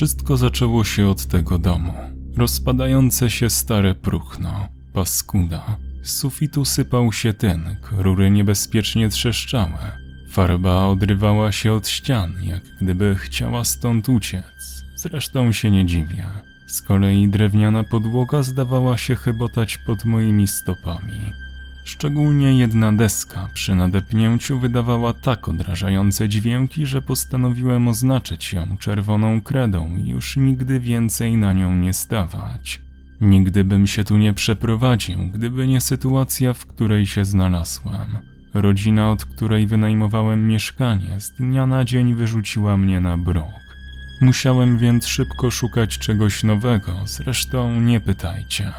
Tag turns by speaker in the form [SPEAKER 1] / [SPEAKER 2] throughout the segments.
[SPEAKER 1] Wszystko zaczęło się od tego domu. Rozpadające się stare próchno, paskuda. Z sufitu sypał się tynk, rury niebezpiecznie trzeszczały. Farba odrywała się od ścian, jak gdyby chciała stąd uciec. Zresztą się nie dziwię. Z kolei drewniana podłoga zdawała się chybotać pod moimi stopami. Szczególnie jedna deska przy nadepnięciu wydawała tak odrażające dźwięki, że postanowiłem oznaczyć ją czerwoną kredą i już nigdy więcej na nią nie stawać. Nigdy bym się tu nie przeprowadził, gdyby nie sytuacja, w której się znalazłem. Rodzina, od której wynajmowałem mieszkanie, z dnia na dzień wyrzuciła mnie na bruk. Musiałem więc szybko szukać czegoś nowego, zresztą nie pytajcie.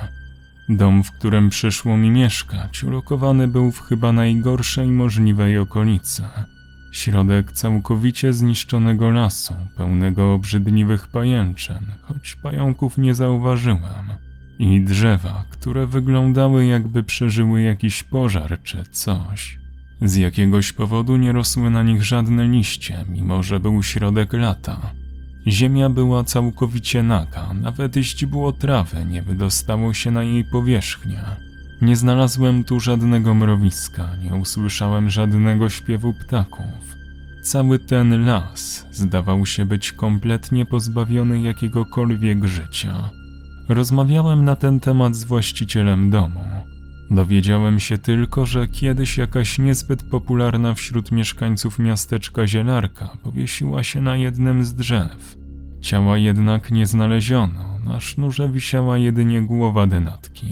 [SPEAKER 1] Dom, w którym przyszło mi mieszkać, ulokowany był w chyba najgorszej możliwej okolicy. Środek całkowicie zniszczonego lasu, pełnego obrzydliwych pajęczyn, choć pająków nie zauważyłem. I drzewa, które wyglądały jakby przeżyły jakiś pożar czy coś. Z jakiegoś powodu nie rosły na nich żadne liście, mimo że był środek lata. Ziemia była całkowicie naga, nawet źdźbło trawy nie wydostało się na jej powierzchnię. Nie znalazłem tu żadnego mrowiska, nie usłyszałem żadnego śpiewu ptaków. Cały ten las zdawał się być kompletnie pozbawiony jakiegokolwiek życia. Rozmawiałem na ten temat z właścicielem domu. Dowiedziałem się tylko, że kiedyś jakaś niezbyt popularna wśród mieszkańców miasteczka zielarka powiesiła się na jednym z drzew. Ciała jednak nie znaleziono, na sznurze wisiała jedynie głowa denatki.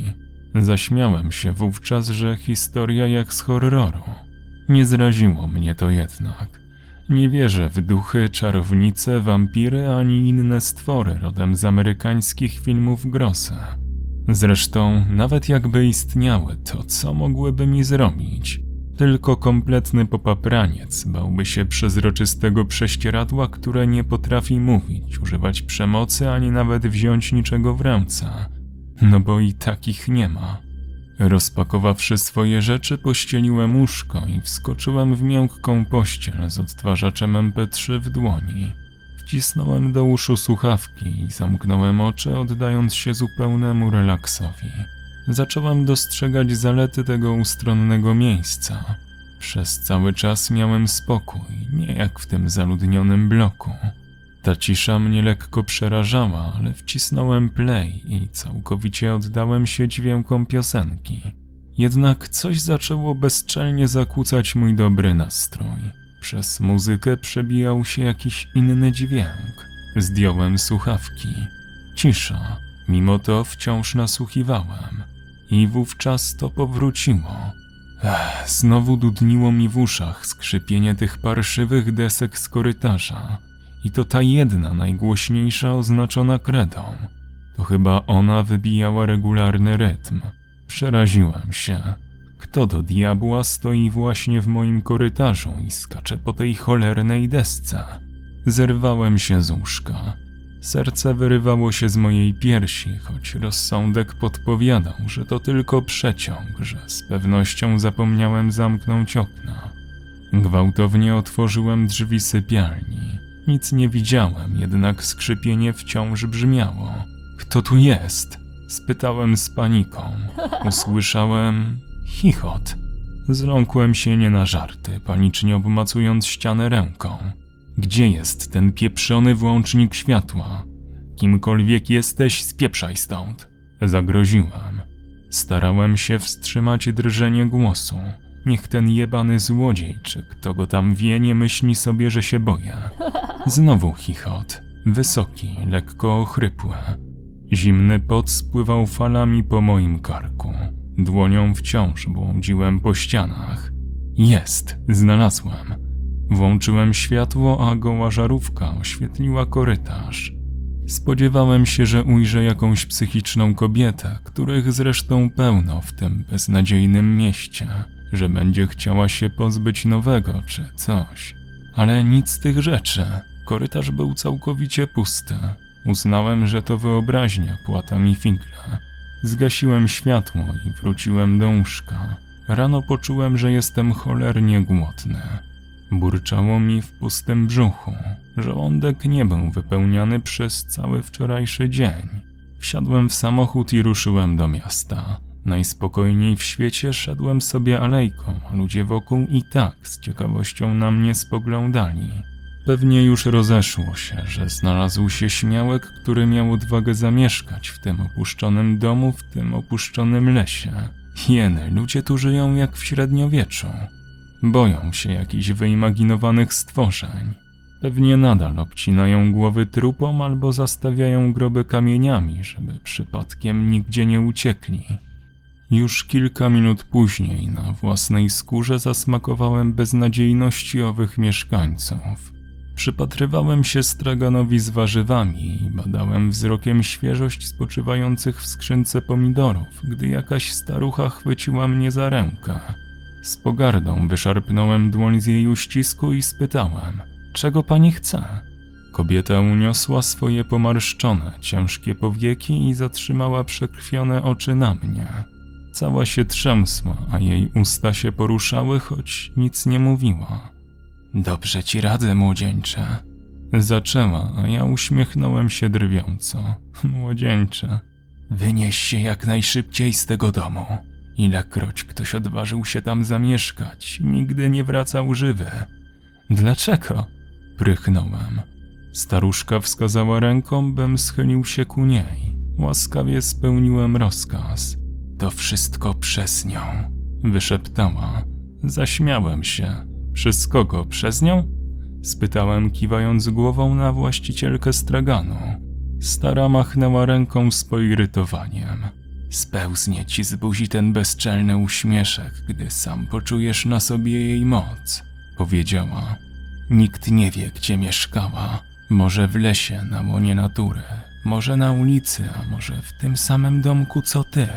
[SPEAKER 1] Zaśmiałem się wówczas, że historia jak z horroru. Nie zraziło mnie to jednak. Nie wierzę w duchy, czarownice, wampiry ani inne stwory rodem z amerykańskich filmów Grossa. Zresztą, nawet jakby istniały, to co mogłyby mi zrobić? Tylko kompletny popapraniec bałby się przezroczystego prześcieradła, które nie potrafi mówić, używać przemocy ani nawet wziąć niczego w ręce. No bo i takich nie ma. Rozpakowawszy swoje rzeczy, pościeliłem łóżko i wskoczyłem w miękką pościel z odtwarzaczem MP3 w dłoni. Wcisnąłem do uszu słuchawki i zamknąłem oczy, oddając się zupełnemu relaksowi. Zacząłem dostrzegać zalety tego ustronnego miejsca. Przez cały czas miałem spokój, nie jak w tym zaludnionym bloku. Ta cisza mnie lekko przerażała, ale wcisnąłem play i całkowicie oddałem się dźwiękom piosenki. Jednak coś zaczęło bezczelnie zakłócać mój dobry nastrój. Przez muzykę przebijał się jakiś inny dźwięk. Zdjąłem słuchawki. Cisza. Mimo to wciąż nasłuchiwałem. I wówczas to powróciło. Ech, znowu dudniło mi w uszach skrzypienie tych parszywych desek z korytarza. I to ta jedna, najgłośniejsza, oznaczona kredą. To chyba ona wybijała regularny rytm. Przeraziłem się. Kto do diabła stoi właśnie w moim korytarzu i skacze po tej cholernej desce? Zerwałem się z łóżka. Serce wyrywało się z mojej piersi, choć rozsądek podpowiadał, że to tylko przeciąg, że z pewnością zapomniałem zamknąć okna. Gwałtownie otworzyłem drzwi sypialni. Nic nie widziałem, jednak skrzypienie wciąż brzmiało. Kto tu jest? Spytałem z paniką. Usłyszałem chichot. Zląkłem się nie na żarty, panicznie obmacując ścianę ręką. Gdzie jest ten pieprzony włącznik światła? Kimkolwiek jesteś, spieprzaj stąd. Zagroziłem. Starałem się wstrzymać drżenie głosu. Niech ten jebany złodziej, czy kto go tam wie, nie myśli sobie, że się boję. Znowu chichot. Wysoki, lekko ochrypły. Zimny pot spływał falami po moim karku. Dłonią wciąż błądziłem po ścianach. Jest, znalazłem. Włączyłem światło, a goła żarówka oświetliła korytarz. Spodziewałem się, że ujrzę jakąś psychiczną kobietę, których zresztą pełno w tym beznadziejnym mieście, że będzie chciała się pozbyć nowego czy coś. Ale nic z tych rzeczy. Korytarz był całkowicie pusty. Uznałem, że to wyobraźnia płata mi figle. Zgasiłem światło i wróciłem do łóżka. Rano poczułem, że jestem cholernie głodny. Burczało mi w pustym brzuchu. Żołądek nie był wypełniany przez cały wczorajszy dzień. Wsiadłem w samochód i ruszyłem do miasta. Najspokojniej w świecie szedłem sobie alejką, ludzie wokół i tak z ciekawością na mnie spoglądali. Pewnie już rozeszło się, że znalazł się śmiałek, który miał odwagę zamieszkać w tym opuszczonym domu, w tym opuszczonym lesie. Jeny, ludzie tu żyją jak w średniowieczu. Boją się jakichś wyimaginowanych stworzeń. Pewnie nadal obcinają głowy trupom albo zastawiają groby kamieniami, żeby przypadkiem nigdzie nie uciekli. Już kilka minut później na własnej skórze zasmakowałem beznadziejności owych mieszkańców. Przypatrywałem się straganowi z warzywami i badałem wzrokiem świeżość spoczywających w skrzynce pomidorów, gdy jakaś starucha chwyciła mnie za rękę. Z pogardą wyszarpnąłem dłoń z jej uścisku i spytałem, czego pani chce? Kobieta uniosła swoje pomarszczone, ciężkie powieki i zatrzymała przekrwione oczy na mnie. Cała się trzęsła, a jej usta się poruszały, choć nic nie mówiła. Dobrze ci radzę, młodzieńcze. Zaczęła, a ja uśmiechnąłem się drwiąco. Młodzieńcze, wynieś się jak najszybciej z tego domu. Ilekroć ktoś odważył się tam zamieszkać, nigdy nie wracał żywy. Dlaczego? Prychnąłem. Staruszka wskazała ręką, bym schylił się ku niej. Łaskawie spełniłem rozkaz. To wszystko przez nią, wyszeptała. Zaśmiałem się. Przez kogo? Przez nią? Spytałem, kiwając głową na właścicielkę straganu. Stara machnęła ręką z poirytowaniem. Spełznie ci z buzi ten bezczelny uśmieszek, gdy sam poczujesz na sobie jej moc, powiedziała. Nikt nie wie, gdzie mieszkała. Może w lesie, na łonie natury, może na ulicy, a może w tym samym domku co ty.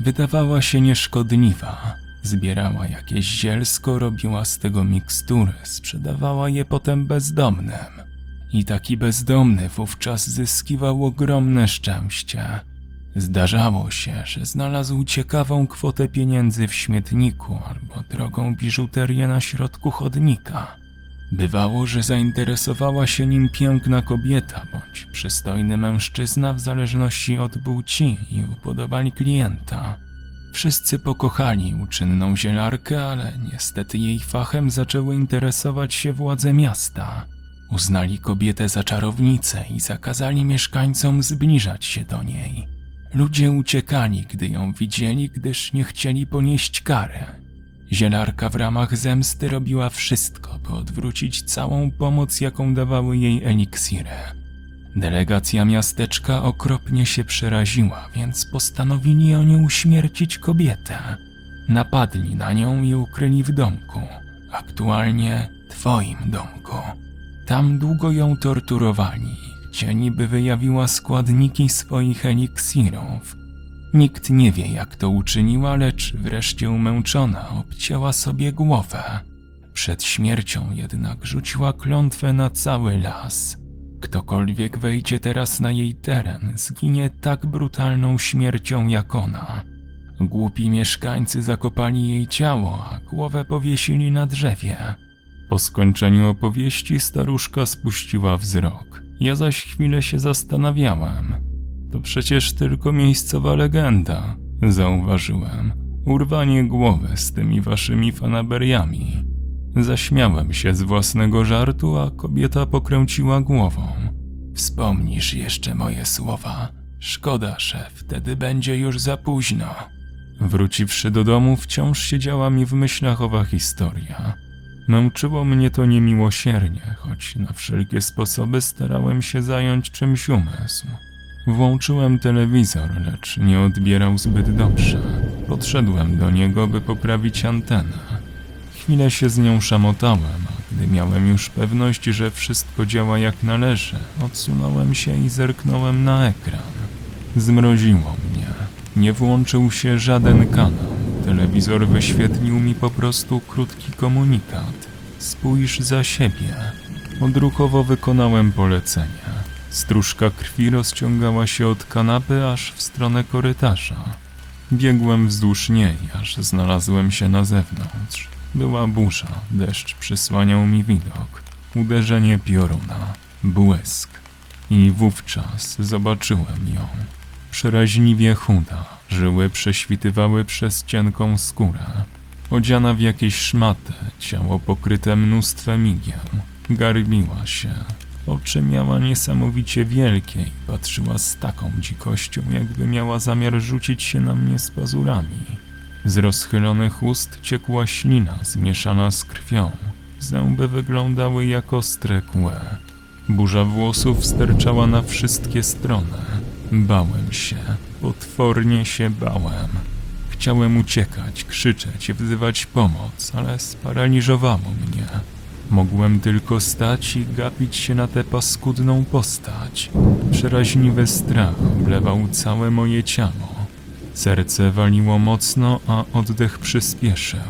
[SPEAKER 1] Wydawała się nieszkodliwa. Zbierała jakieś zielsko, robiła z tego mikstury, sprzedawała je potem bezdomnym. I taki bezdomny wówczas zyskiwał ogromne szczęście. Zdarzało się, że znalazł ciekawą kwotę pieniędzy w śmietniku albo drogą biżuterię na środku chodnika. Bywało, że zainteresowała się nim piękna kobieta bądź przystojny mężczyzna w zależności od płci i upodobali klienta. Wszyscy pokochali uczynną zielarkę, ale niestety jej fachem zaczęły interesować się władze miasta. Uznali kobietę za czarownicę i zakazali mieszkańcom zbliżać się do niej. Ludzie uciekali, gdy ją widzieli, gdyż nie chcieli ponieść karę. Zielarka w ramach zemsty robiła wszystko, by odwrócić całą pomoc, jaką dawały jej eliksiry. Delegacja miasteczka okropnie się przeraziła, więc postanowili oni uśmiercić kobietę. Napadli na nią i ukryli w domku. Aktualnie twoim domku. Tam długo ją torturowali, gdzie niby wyjawiła składniki swoich eliksirów. Nikt nie wie, jak to uczyniła, lecz wreszcie umęczona obcięła sobie głowę. Przed śmiercią jednak rzuciła klątwę na cały las. Ktokolwiek wejdzie teraz na jej teren, zginie tak brutalną śmiercią jak ona. Głupi mieszkańcy zakopali jej ciało, a głowę powiesili na drzewie. Po skończeniu opowieści staruszka spuściła wzrok. Ja zaś chwilę się zastanawiałem. To przecież tylko miejscowa legenda, zauważyłem. Urwanie głowy z tymi waszymi fanaberiami. Zaśmiałem się z własnego żartu, a kobieta pokręciła głową. Wspomnisz jeszcze moje słowa. Szkoda, że wtedy będzie już za późno. Wróciwszy do domu, wciąż siedziała mi w myślach owa historia. Męczyło mnie to niemiłosiernie, choć na wszelkie sposoby starałem się zająć czymś umysł. Włączyłem telewizor, lecz nie odbierał zbyt dobrze. Podszedłem do niego, by poprawić antenę. Chwilę się z nią szamotałem, a gdy miałem już pewność, że wszystko działa jak należy, odsunąłem się i zerknąłem na ekran. Zmroziło mnie. Nie włączył się żaden kanał. Telewizor wyświetlił mi po prostu krótki komunikat. Spójrz za siebie. Odruchowo wykonałem polecenie. Stróżka krwi rozciągała się od kanapy aż w stronę korytarza. Biegłem wzdłuż niej, aż znalazłem się na zewnątrz. Była burza, deszcz przysłaniał mi widok, uderzenie pioruna, błysk. I wówczas zobaczyłem ją. Przeraźliwie chuda, żyły prześwitywały przez cienką skórę. Odziana w jakieś szmaty, ciało pokryte mnóstwem igieł. Garbiła się. Oczy miała niesamowicie wielkie i patrzyła z taką dzikością, jakby miała zamiar rzucić się na mnie z pazurami. Z rozchylonych ust ciekła ślina zmieszana z krwią. Zęby wyglądały jak ostre kłe. Burza włosów sterczała na wszystkie strony. Bałem się, potwornie się bałem. Chciałem uciekać, krzyczeć, wzywać pomoc, ale sparaliżowało mnie. Mogłem tylko stać i gapić się na tę paskudną postać. Przeraźliwy strach oblewał całe moje ciało. Serce waliło mocno, a oddech przyspieszył.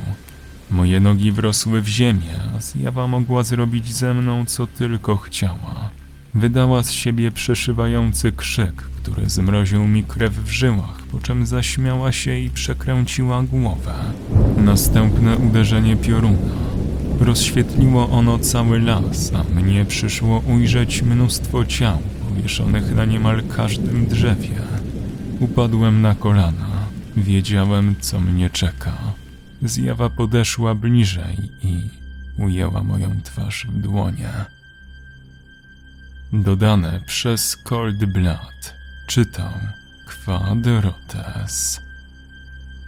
[SPEAKER 1] Moje nogi wrosły w ziemię, a zjawa mogła zrobić ze mną co tylko chciała. Wydała z siebie przeszywający krzyk, który zmroził mi krew w żyłach, po czym zaśmiała się i przekręciła głowę. Następne uderzenie pioruna. Rozświetliło ono cały las, a mnie przyszło ujrzeć mnóstwo ciał powieszonych na niemal każdym drzewie. Upadłem na kolana. Wiedziałem, co mnie czeka. Zjawa podeszła bliżej i ujęła moją twarz w dłonie. Dodane przez Cold Blood. Czytał Quadrotes.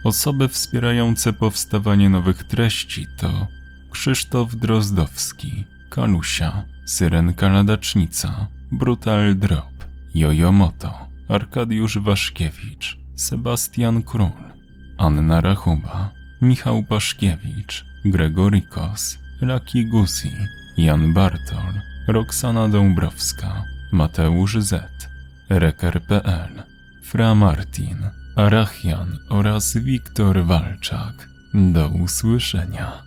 [SPEAKER 1] Osoby wspierające powstawanie nowych treści to Krzysztof Drozdowski, Kalusia, Syrenka Ladacznica, Brutal Drop, Jojo Moto, Arkadiusz Waszkiewicz, Sebastian Król, Anna Rachuba, Michał Paszkiewicz, Gregorikos, Laki Guzi, Jan Bartol, Roxana Dąbrowska, Mateusz Z, Reker.pl, Fra Martin, Arachian oraz Wiktor Walczak. Do usłyszenia.